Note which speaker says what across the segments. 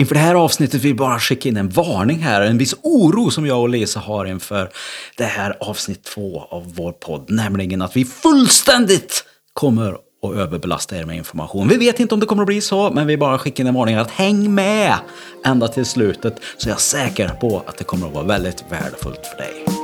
Speaker 1: Inför det här avsnittet vill vi bara skicka in en varning här, en viss oro som jag och Lisa har inför det här avsnitt två av vår podd, nämligen att vi fullständigt kommer att överbelasta er med information. Vi vet inte om det kommer att bli så, men vi bara skickar in en varning att häng med ända till slutet så jag är säker på att det kommer att vara väldigt värdefullt för dig.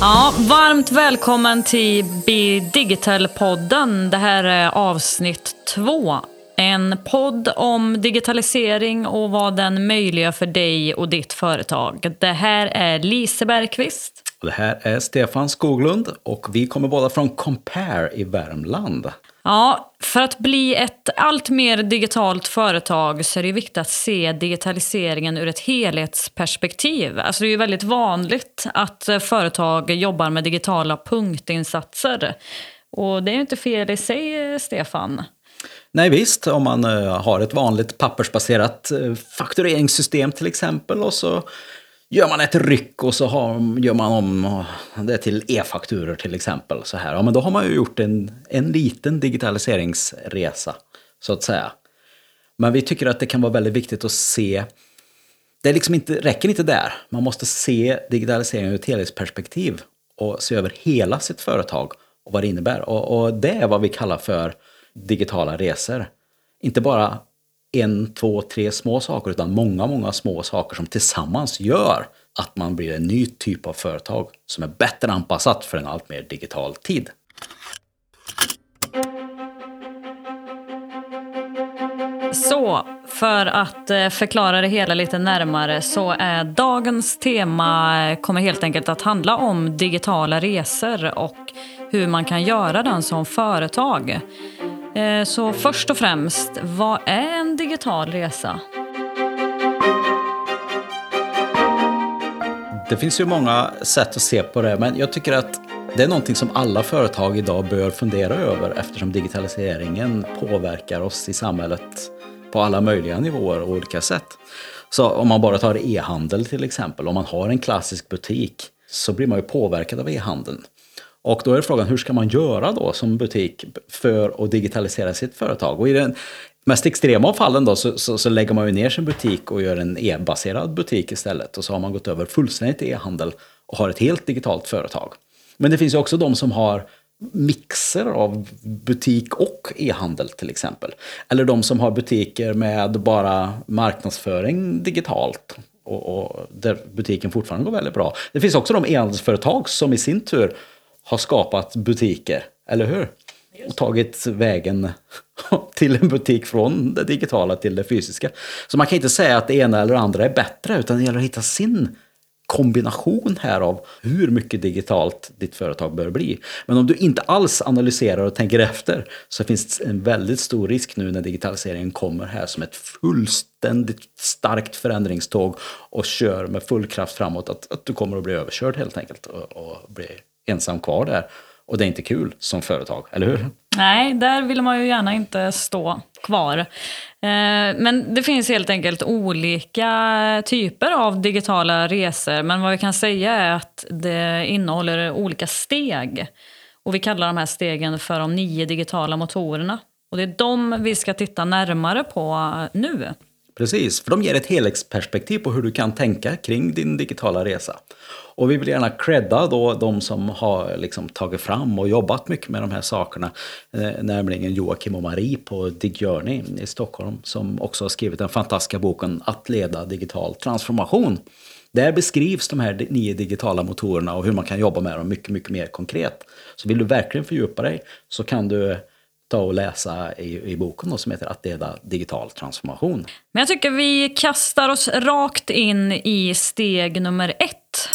Speaker 2: Ja, varmt välkommen till Be Digital-podden. Det här är avsnitt två. En podd om digitalisering och vad den möjliggör för dig och ditt företag. Det här är Lise Bergqvist.
Speaker 1: Det här är Stefan Skoglund och vi kommer båda från Compare i Värmland.
Speaker 2: Ja, för att bli ett allt mer digitalt företag så är det viktigt att se digitaliseringen ur ett helhetsperspektiv. Alltså det är ju väldigt vanligt att eh, företag jobbar med digitala punktinsatser. Och det är ju inte fel i sig, eh, Stefan.
Speaker 1: Nej visst, om man eh, har ett vanligt pappersbaserat faktureringssystem till exempel och så gör man ett ryck och så har, gör man om det till e-fakturor till exempel. Så här. Ja, men då har man ju gjort en, en liten digitaliseringsresa, så att säga. Men vi tycker att det kan vara väldigt viktigt att se det liksom inte, räcker inte där. Man måste se digitaliseringen ur ett helhetsperspektiv och se över hela sitt företag och vad det innebär. Och, och det är vad vi kallar för digitala resor. Inte bara en, två, tre små saker utan många, många små saker som tillsammans gör att man blir en ny typ av företag som är bättre anpassat för en allt mer digital tid.
Speaker 2: Så, för att eh, förklara det hela lite närmare så är dagens tema eh, kommer helt enkelt att handla om digitala resor och hur man kan göra den som företag. Eh, så först och främst, vad är en digital resa?
Speaker 1: Det finns ju många sätt att se på det, men jag tycker att det är någonting som alla företag idag bör fundera över eftersom digitaliseringen påverkar oss i samhället på alla möjliga nivåer och olika sätt. Så om man bara tar e-handel till exempel, om man har en klassisk butik så blir man ju påverkad av e-handeln. Och då är frågan, hur ska man göra då som butik för att digitalisera sitt företag? Och i den mest extrema fallen då så, så, så lägger man ju ner sin butik och gör en e-baserad butik istället. Och så har man gått över fullständigt till e-handel och har ett helt digitalt företag. Men det finns ju också de som har mixer av butik och e-handel till exempel. Eller de som har butiker med bara marknadsföring digitalt. Och, och där butiken fortfarande går väldigt bra. Det finns också de e-handelsföretag som i sin tur har skapat butiker, eller hur? Och tagit vägen till en butik från det digitala till det fysiska. Så man kan inte säga att det ena eller andra är bättre, utan det gäller att hitta sin kombination här av hur mycket digitalt ditt företag bör bli. Men om du inte alls analyserar och tänker efter så finns det en väldigt stor risk nu när digitaliseringen kommer här som ett fullständigt starkt förändringståg och kör med full kraft framåt att, att du kommer att bli överkörd helt enkelt och, och bli ensam kvar där. Och det är inte kul som företag, eller hur?
Speaker 2: Nej, där vill man ju gärna inte stå kvar. Eh, men det finns helt enkelt olika typer av digitala resor. Men vad vi kan säga är att det innehåller olika steg. Och vi kallar de här stegen för de nio digitala motorerna. Och det är de vi ska titta närmare på nu.
Speaker 1: Precis, för de ger ett helhetsperspektiv på hur du kan tänka kring din digitala resa. Och vi vill gärna credda då de som har liksom tagit fram och jobbat mycket med de här sakerna. Eh, nämligen Joakim och Marie på DigJourney i Stockholm som också har skrivit den fantastiska boken Att leda digital transformation. Där beskrivs de här nio digitala motorerna och hur man kan jobba med dem mycket, mycket mer konkret. Så vill du verkligen fördjupa dig så kan du ta och läsa i, i boken då, som heter Att leda digital transformation.
Speaker 2: Men jag tycker vi kastar oss rakt in i steg nummer ett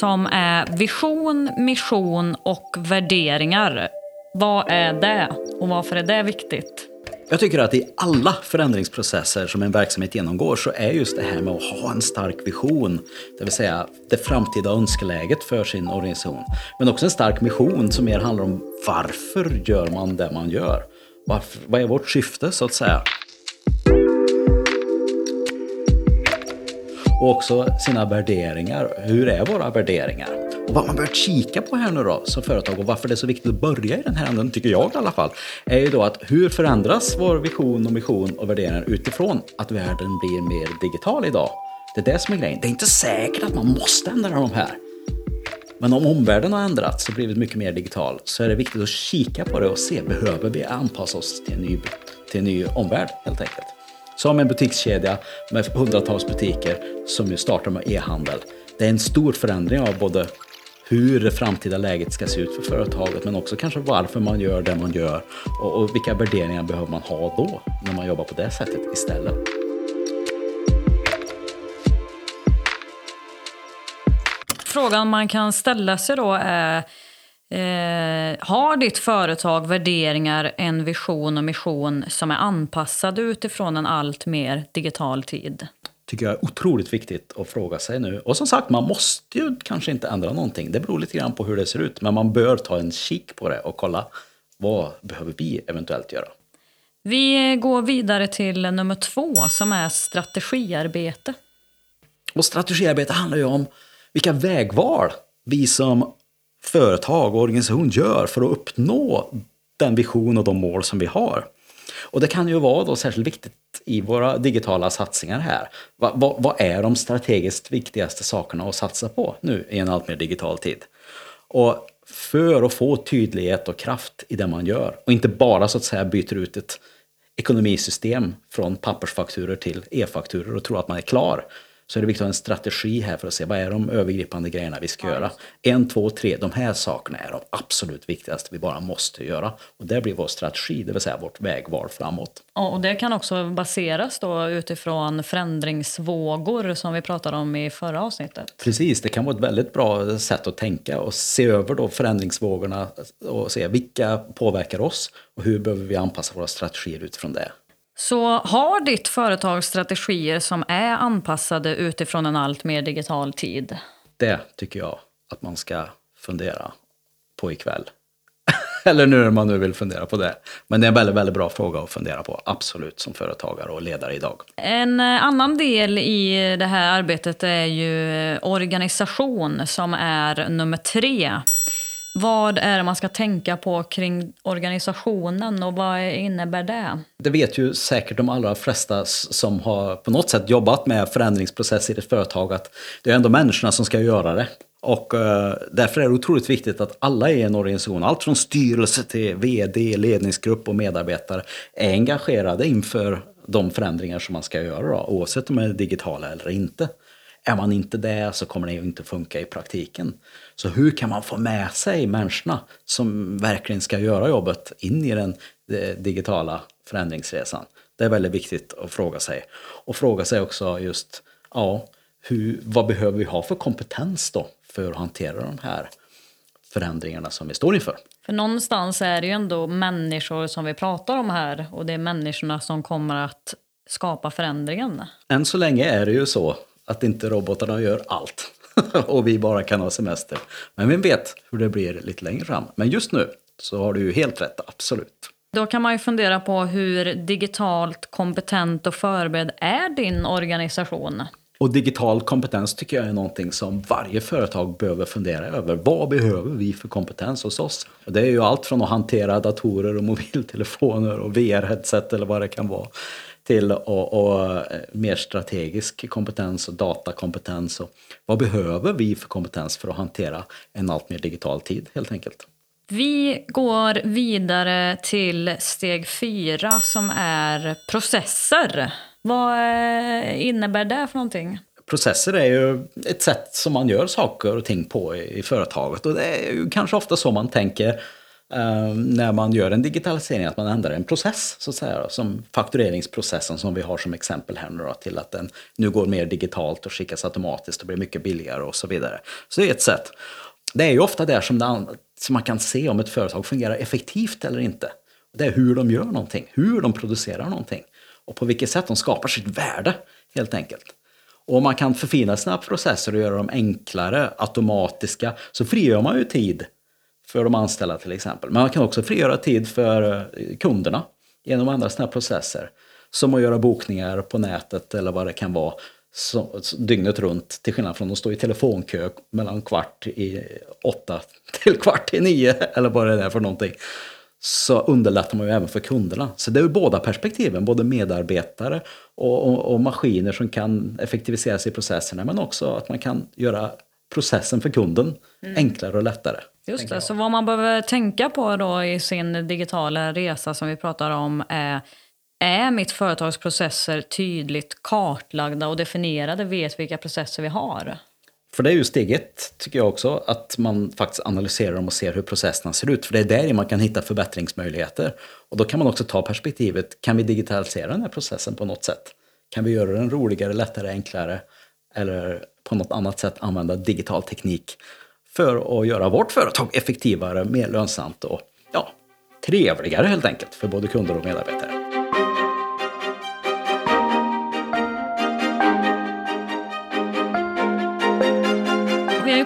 Speaker 2: som är vision, mission och värderingar. Vad är det och varför är det viktigt?
Speaker 1: Jag tycker att i alla förändringsprocesser som en verksamhet genomgår så är just det här med att ha en stark vision, det vill säga det framtida önskeläget för sin organisation, men också en stark mission som mer handlar om varför gör man det man gör? Varför, vad är vårt syfte så att säga? Och också sina värderingar. Hur är våra värderingar? Och vad man bör kika på här nu då som företag och varför det är så viktigt att börja i den här änden, tycker jag i alla fall, är ju då att hur förändras vår vision och mission och värderingar utifrån att världen blir mer digital idag? Det är det som är grejen. Det är inte säkert att man måste ändra de här. Men om omvärlden har ändrats och blivit mycket mer digital så är det viktigt att kika på det och se, behöver vi anpassa oss till en ny, till en ny omvärld helt enkelt? Som en butikskedja med hundratals butiker som ju startar med e-handel. Det är en stor förändring av både hur det framtida läget ska se ut för företaget men också kanske varför man gör det man gör och, och vilka värderingar behöver man ha då när man jobbar på det sättet istället.
Speaker 2: Frågan man kan ställa sig då är eh, Har ditt företag värderingar, en vision och mission som är anpassade utifrån en allt mer digital tid?
Speaker 1: Tycker jag är otroligt viktigt att fråga sig nu. Och som sagt, man måste ju kanske inte ändra någonting. Det beror lite grann på hur det ser ut. Men man bör ta en kik på det och kolla vad behöver vi eventuellt göra.
Speaker 2: Vi går vidare till nummer två som är strategiarbete.
Speaker 1: Och strategiarbete handlar ju om vilka vägval vi som företag och organisation gör för att uppnå den vision och de mål som vi har. Och det kan ju vara då särskilt viktigt i våra digitala satsningar här. Vad, vad, vad är de strategiskt viktigaste sakerna att satsa på nu i en allt mer digital tid? Och för att få tydlighet och kraft i det man gör och inte bara så att säga byter ut ett ekonomisystem från pappersfakturor till e-fakturor och tror att man är klar så är det viktigt att ha en strategi här för att se vad är de övergripande grejerna vi ska ja. göra. En, två, tre, de här sakerna är de absolut viktigaste vi bara måste göra. Och det blir vår strategi, det vill säga vårt vägval framåt.
Speaker 2: och det kan också baseras då utifrån förändringsvågor som vi pratade om i förra avsnittet.
Speaker 1: Precis, det kan vara ett väldigt bra sätt att tänka och se över då förändringsvågorna och se vilka påverkar oss och hur behöver vi anpassa våra strategier utifrån det.
Speaker 2: Så har ditt företag strategier som är anpassade utifrån en allt mer digital tid?
Speaker 1: Det tycker jag att man ska fundera på ikväll. Eller när man nu vill fundera på det. Men det är en väldigt, väldigt bra fråga att fundera på, absolut, som företagare och ledare idag.
Speaker 2: En eh, annan del i det här arbetet är ju organisation som är nummer tre. Vad är det man ska tänka på kring organisationen och vad innebär det?
Speaker 1: Det vet ju säkert de allra flesta som har på något sätt jobbat med förändringsprocess i ett företag att det är ändå människorna som ska göra det. Och eh, därför är det otroligt viktigt att alla i en organisation, allt från styrelse till vd, ledningsgrupp och medarbetare, är engagerade inför de förändringar som man ska göra, då, oavsett om de är digitala eller inte. Är man inte det så kommer det ju inte funka i praktiken. Så hur kan man få med sig människorna som verkligen ska göra jobbet in i den digitala förändringsresan? Det är väldigt viktigt att fråga sig. Och fråga sig också just, ja, hur, vad behöver vi ha för kompetens då för att hantera de här förändringarna som vi står inför?
Speaker 2: För någonstans är det ju ändå människor som vi pratar om här och det är människorna som kommer att skapa förändringen.
Speaker 1: Än så länge är det ju så att inte robotarna gör allt. och vi bara kan ha semester. Men vem vet hur det blir lite längre fram. Men just nu så har du ju helt rätt, absolut.
Speaker 2: Då kan man ju fundera på hur digitalt kompetent och förberedd är din organisation?
Speaker 1: Och digital kompetens tycker jag är någonting som varje företag behöver fundera över. Vad behöver vi för kompetens hos oss? Det är ju allt från att hantera datorer och mobiltelefoner och VR-headset eller vad det kan vara till och, och, eh, mer strategisk kompetens och datakompetens. Och vad behöver vi för kompetens för att hantera en allt mer digital tid helt enkelt?
Speaker 2: Vi går vidare till steg fyra som är processer. Vad eh, innebär det för någonting?
Speaker 1: Processer är ju ett sätt som man gör saker och ting på i, i företaget och det är ju kanske ofta så man tänker Ehm, när man gör en digitalisering, att man ändrar en process, så att säga, som faktureringsprocessen som vi har som exempel här nu då, till att den nu går mer digitalt och skickas automatiskt och blir mycket billigare och så vidare. Så det är ett sätt. Det är ju ofta där som, det, som man kan se om ett företag fungerar effektivt eller inte. Det är hur de gör någonting, hur de producerar någonting och på vilket sätt de skapar sitt värde helt enkelt. Och om man kan förfina sina processer och göra dem enklare, automatiska, så frigör man ju tid för de anställda till exempel. Men man kan också frigöra tid för eh, kunderna genom andra sådana processer. Som att göra bokningar på nätet eller vad det kan vara. så, dygnet runt till skillnad från att stå i telefonkö mellan kvart i åtta till kvart i nio eller vad det är för någonting. Så underlättar man ju även för kunderna. Så det är ju båda perspektiven, både medarbetare och, och, och maskiner som kan effektiviseras i processerna men också att man kan göra processen för kunden mm. enklare och lättare.
Speaker 2: Just det, så vad man behöver tänka på då i sin digitala resa som vi pratar om är är mitt företags processer tydligt kartlagda och definierade? Vet vilka processer vi har?
Speaker 1: För det är ju steget, tycker jag också, att man faktiskt analyserar dem och ser hur processerna ser ut. För det är där man kan hitta förbättringsmöjligheter. Och då kan man också ta perspektivet, kan vi digitalisera den här processen på något sätt? Kan vi göra den roligare, lättare, enklare? Eller på något annat sätt använda digital teknik för att göra vårt företag effektivare, mer lönsamt och ja, trevligare helt enkelt för både kunder och medarbetare.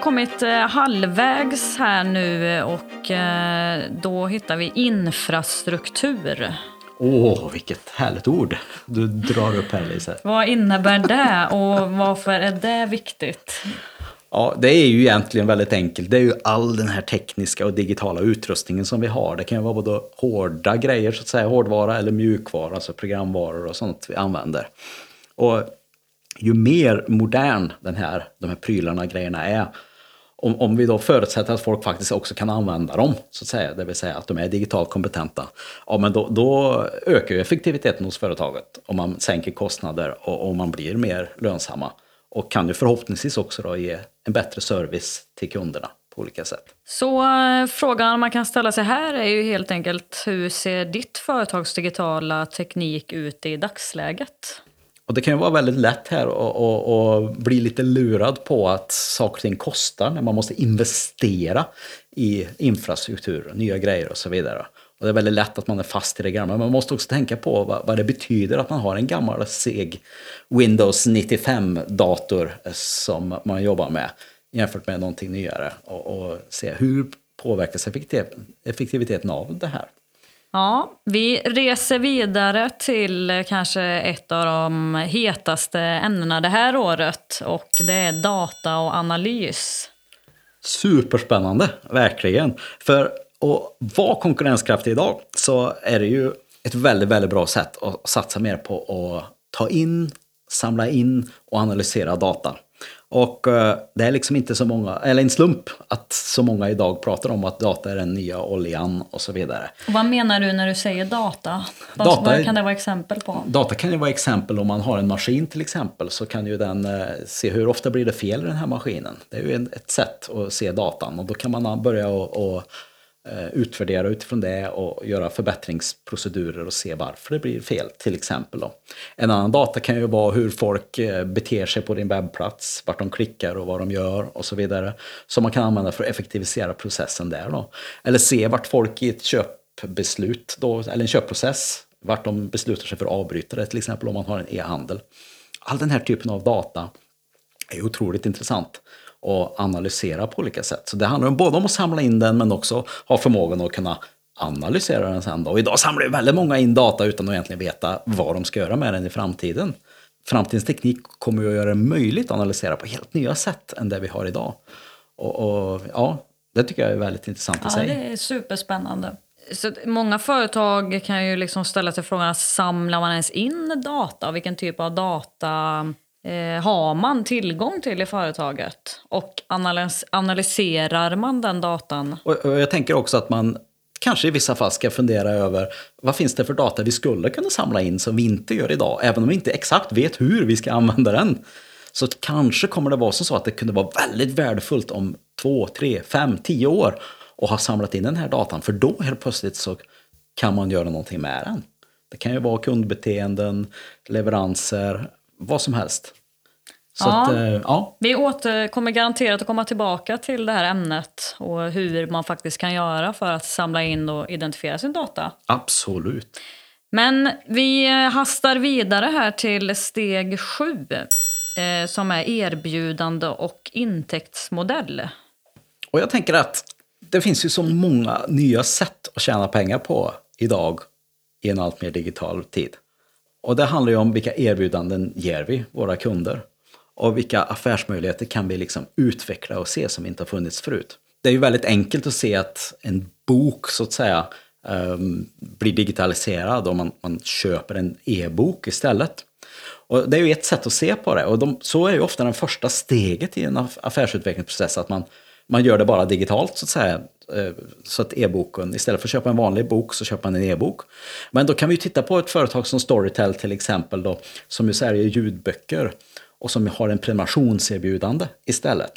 Speaker 2: kommit eh, halvvägs här nu och eh, då hittar vi infrastruktur.
Speaker 1: Åh, oh, vilket härligt ord du drar upp här Lisa.
Speaker 2: Vad innebär det och varför är det viktigt?
Speaker 1: Ja, det är ju egentligen väldigt enkelt. Det är ju all den här tekniska och digitala utrustningen som vi har. Det kan ju vara både hårda grejer, så att säga, hårdvara eller mjukvara, alltså programvaror och sånt vi använder. Och ju mer modern den här, de här prylarna, grejerna är, om, om vi då förutsätter att folk faktiskt också kan använda dem, så att säga, det vill säga att de är digitalt kompetenta, ja, men då, då ökar ju effektiviteten hos företaget om man sänker kostnader och, och man blir mer lönsamma. Och kan ju förhoppningsvis också då ge en bättre service till kunderna på olika sätt.
Speaker 2: Så eh, frågan man kan ställa sig här är ju helt enkelt hur ser ditt företags digitala teknik ut i dagsläget?
Speaker 1: Och det kan ju vara väldigt lätt här att bli lite lurad på att saker och ting kostar när man måste investera i infrastruktur, nya grejer och så vidare. Och det är väldigt lätt att man är fast i det gamla. Men man måste också tänka på vad, vad det betyder att man har en gammal seg Windows 95-dator som man jobbar med jämfört med någonting nyare. Och, och se hur påverkas effektiviteten av det här.
Speaker 2: Ja, vi reser vidare till eh, kanske ett av de hetaste ämnena det här året och det är data och analys.
Speaker 1: Superspännande, verkligen. För att vara konkurrenskraftig idag så är det ju ett väldigt, väldigt bra sätt att satsa mer på att ta in, samla in och analysera data. Och eh, det är liksom inte så många, eller en slump att så många idag pratar om att data är den nya oljan och så vidare.
Speaker 2: Och vad menar du när du säger data? Vad, data vad kan det vara exempel på?
Speaker 1: Data kan ju vara exempel om man har en maskin till exempel så kan ju den eh, se hur ofta blir det fel i den här maskinen. Det är ju ett sätt att se datan och då kan man börja och, och Eh, utvärdera utifrån det och göra förbättringsprocedurer och se varför det blir fel till exempel. Då. En annan data kan ju vara hur folk eh, beter sig på din webbplats, vart de klickar och vad de gör och så vidare. Som man kan använda för att effektivisera processen där. Då. Eller se vart folk i ett köpbeslut, då, eller en köpprocess, vart de beslutar sig för att avbryta det, till exempel om man har en e-handel. All den här typen av data är otroligt intressant och analysera på olika sätt. Så det handlar både om att samla in den men också ha förmågan att kunna analysera den sen. Då. Och idag samlar ju väldigt många in data utan att egentligen veta vad de ska göra med den i framtiden. Framtidens teknik kommer ju att göra det möjligt att analysera på helt nya sätt än det vi har idag. Och, och ja, det tycker jag är väldigt intressant i
Speaker 2: ja,
Speaker 1: sig.
Speaker 2: Det är superspännande. Så många företag kan ju liksom ställa sig frågan, samlar man ens in data? Vilken typ av data eh, har man tillgång till i företaget? Och analys analyserar man den datan?
Speaker 1: Och, och jag tänker också att man kanske i vissa fall ska fundera över vad finns det för data vi skulle kunna samla in som vi inte gör idag, även om vi inte exakt vet hur vi ska använda den. Så kanske kommer det vara så att det kunde vara väldigt värdefullt om två, tre, fem, tio år och ha samlat in den här datan, för då helt plötsligt så kan man göra någonting med den. Det kan ju vara kundbeteenden, leveranser, vad som helst.
Speaker 2: Så ja. Att, eh, ja. Vi återkommer garanterat att komma tillbaka till det här ämnet och hur man faktiskt kan göra för att samla in och identifiera sin data.
Speaker 1: Absolut.
Speaker 2: Men vi hastar vidare här till steg sju eh, som är erbjudande och intäktsmodell.
Speaker 1: Och jag tänker att det finns ju så många nya sätt att tjäna pengar på idag i en allt mer digital tid. Och det handlar ju om vilka erbjudanden ger vi våra kunder. Och vilka affärsmöjligheter kan vi liksom utveckla och se som inte har funnits förut? Det är ju väldigt enkelt att se att en bok så att säga um, blir digitaliserad om man, man köper en e-bok istället. Och det är ju ett sätt att se på det och de, så är ju ofta det första steget i en affärsutvecklingsprocess att man, man gör det bara digitalt så att säga. Eh, så att e-boken, istället för att köpa en vanlig bok så köper man en e-bok. Men då kan vi titta på ett företag som Storytel till exempel då, som ju säljer ljudböcker och som har en prenumerationserbjudande istället.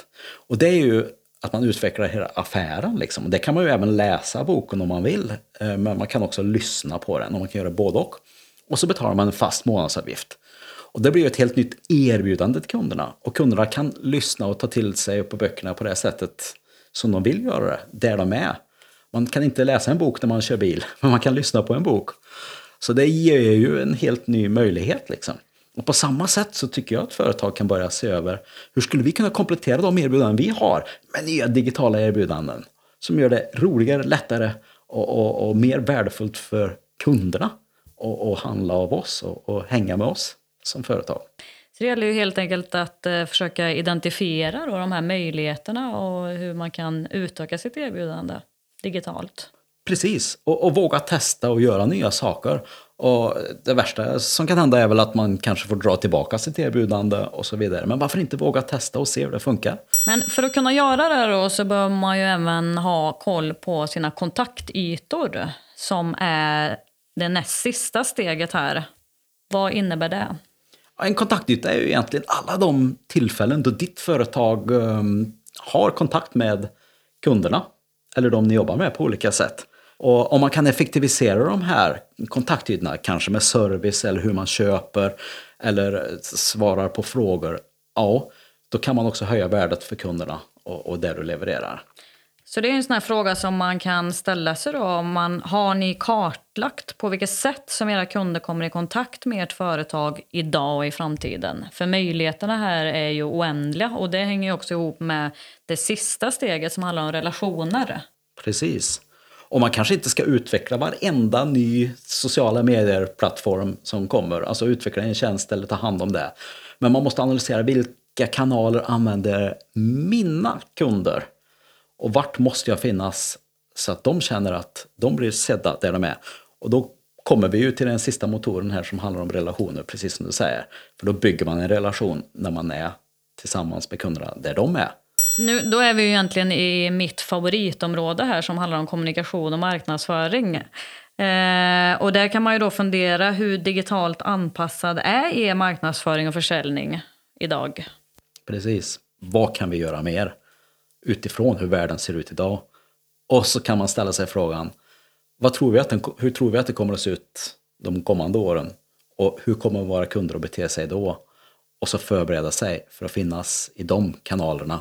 Speaker 1: Och det är ju att man utvecklar hela affären. Liksom. Det kan man ju även läsa boken om man vill, eh, men man kan också lyssna på den och man kan göra både och. Och så betalar man en fast månadsavgift. Och det blir ett helt nytt erbjudande till kunderna. Och kunderna kan lyssna och ta till sig på böckerna på det sättet som de vill göra det, där de är. Man kan inte läsa en bok när man kör bil, men man kan lyssna på en bok. Så det ger ju en helt ny möjlighet. Liksom. Och på samma sätt så tycker jag att företag kan börja se över hur skulle vi kunna komplettera de erbjudanden vi har med nya digitala erbjudanden som gör det roligare, lättare och, och, och mer värdefullt för kunderna att handla av oss och, och hänga med oss som företag.
Speaker 2: Så det gäller ju helt enkelt att eh, försöka identifiera då de här möjligheterna och hur man kan utöka sitt erbjudande digitalt.
Speaker 1: Precis, och, och, våga testa och göra nya saker. Och det värsta som kan hända är väl att man kanske får dra tillbaka sitt erbjudande och så vidare. Men varför inte våga testa och se hur det funkar?
Speaker 2: Men för att kunna göra det då så behöver man ju även ha koll på sina kontaktytor som är det näst sista steget här. Vad innebär det?
Speaker 1: En kontaktyta är ju egentligen alla de tillfällen då ditt företag um, har kontakt med kunderna. Eller de ni jobbar med på olika sätt. Och om man kan effektivisera de här kontaktytorna, kanske med service eller hur man köper eller eh, svarar på frågor, ja, då kan man också höja värdet för kunderna och, och det du levererar.
Speaker 2: Så det är en sån här fråga som man kan ställa sig då. Om man, har ni kartlagt på vilket sätt som era kunder kommer i kontakt med ert företag idag och i framtiden? För möjligheterna här är ju oändliga och det hänger ju också ihop med det sista steget som handlar om relationer.
Speaker 1: Precis. Och man kanske inte ska utveckla varenda ny sociala medier-plattform som kommer. Alltså utveckla en tjänst eller ta hand om det. Men man måste analysera vilka kanaler använder mina kunder? Och vart måste jag finnas så att de känner att de blir sedda där de är? Och då kommer vi ju till den sista motoren här som handlar om relationer, precis som du säger. För då bygger man en relation när man är tillsammans med kunderna där de är.
Speaker 2: Nu, då är vi ju egentligen i mitt favoritområde här som handlar om kommunikation och marknadsföring. Eh, och där kan man ju då fundera hur digitalt anpassad är er marknadsföring och försäljning idag?
Speaker 1: Precis. Vad kan vi göra mer? Utifrån hur världen ser ut idag. Och så kan man ställa sig frågan, vad tror vi att den, hur tror vi att det kommer att se ut de kommande åren? Och hur kommer våra kunder att bete sig då? Och så förbereda sig för att finnas i de kanalerna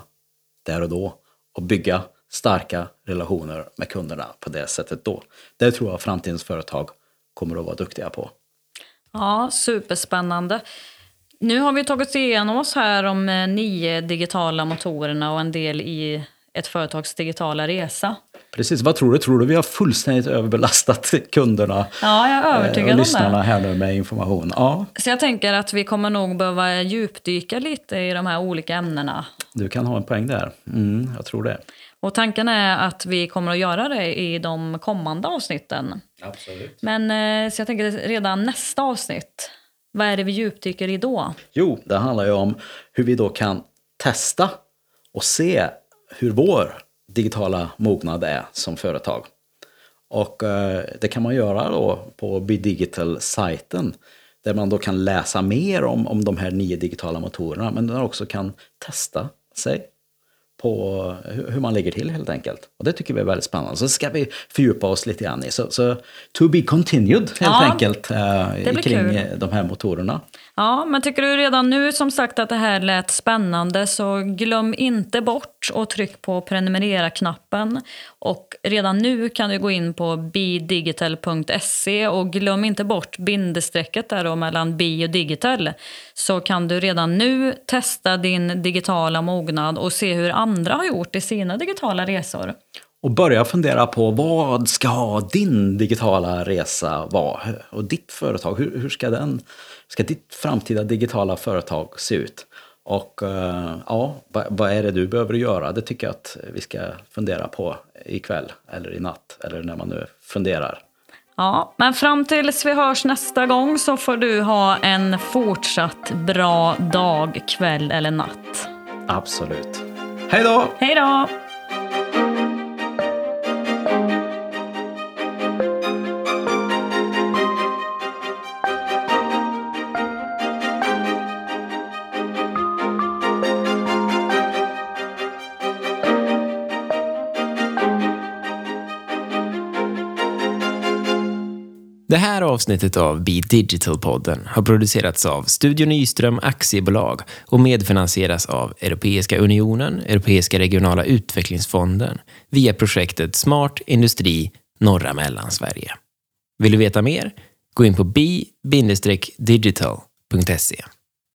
Speaker 1: där och då och bygga starka relationer med kunderna på det sättet då. Det tror jag framtidens företag kommer att vara duktiga på.
Speaker 2: Ja, superspännande. Nu har vi tagit igenom oss här om eh, nio digitala motorerna och en del i ett företags digitala resa.
Speaker 1: Precis, vad tror du? Tror du vi har fullständigt överbelastat kunderna
Speaker 2: ja, jag är eh, övertygad och
Speaker 1: lyssnarna här nu med information? Ja.
Speaker 2: Så jag tänker att vi kommer nog behöva djupdyka lite i de här olika ämnena.
Speaker 1: Du kan ha en poäng där. Mm, jag tror det.
Speaker 2: Och tanken är att vi kommer att göra det i de kommande avsnitten.
Speaker 1: Absolut.
Speaker 2: Men eh, så jag tänker redan nästa avsnitt vad är det vi djupdyker i då?
Speaker 1: Jo, det handlar ju om hur vi då kan testa och se hur vår digitala mognad är som företag. Och eh, det kan man göra då på BeDigital-sajten där man då kan läsa mer om, om de här nio digitala motorerna men där man också kan testa sig på hur man ligger till helt enkelt. Och det tycker vi är väldigt spännande. Så ska vi fördjupa oss lite grann i. Så, så to be continued helt ja, enkelt eh, kring kul. de här motorerna.
Speaker 2: Ja, men tycker du redan nu som sagt att det här lät spännande så glöm inte bort och tryck på prenumerera-knappen. Och redan nu kan du gå in på bidigital.se och glöm inte bort bindestrecket där då mellan bi och digital. Så kan du redan nu testa din digitala mognad och se hur andra har gjort i sina digitala resor.
Speaker 1: Och börja fundera på vad ska din digitala resa vara? Och ditt företag, hur, hur ska den ska ditt framtida digitala företag se ut? Och eh, ja, vad är det du behöver göra? Det tycker jag att vi ska fundera på ikväll eller i natt eller när man nu funderar.
Speaker 2: Ja, men fram tills vi hörs nästa gång så får du ha en fortsatt bra dag, kväll eller natt.
Speaker 1: Absolut. Hej då!
Speaker 2: Hej då!
Speaker 3: Det här avsnittet av Be Digital-podden har producerats av Studio Nyström Aktiebolag och medfinansieras av Europeiska Unionen, Europeiska regionala utvecklingsfonden via projektet Smart Industri Norra Mellansverige. Vill du veta mer? Gå in på bi-digital.se.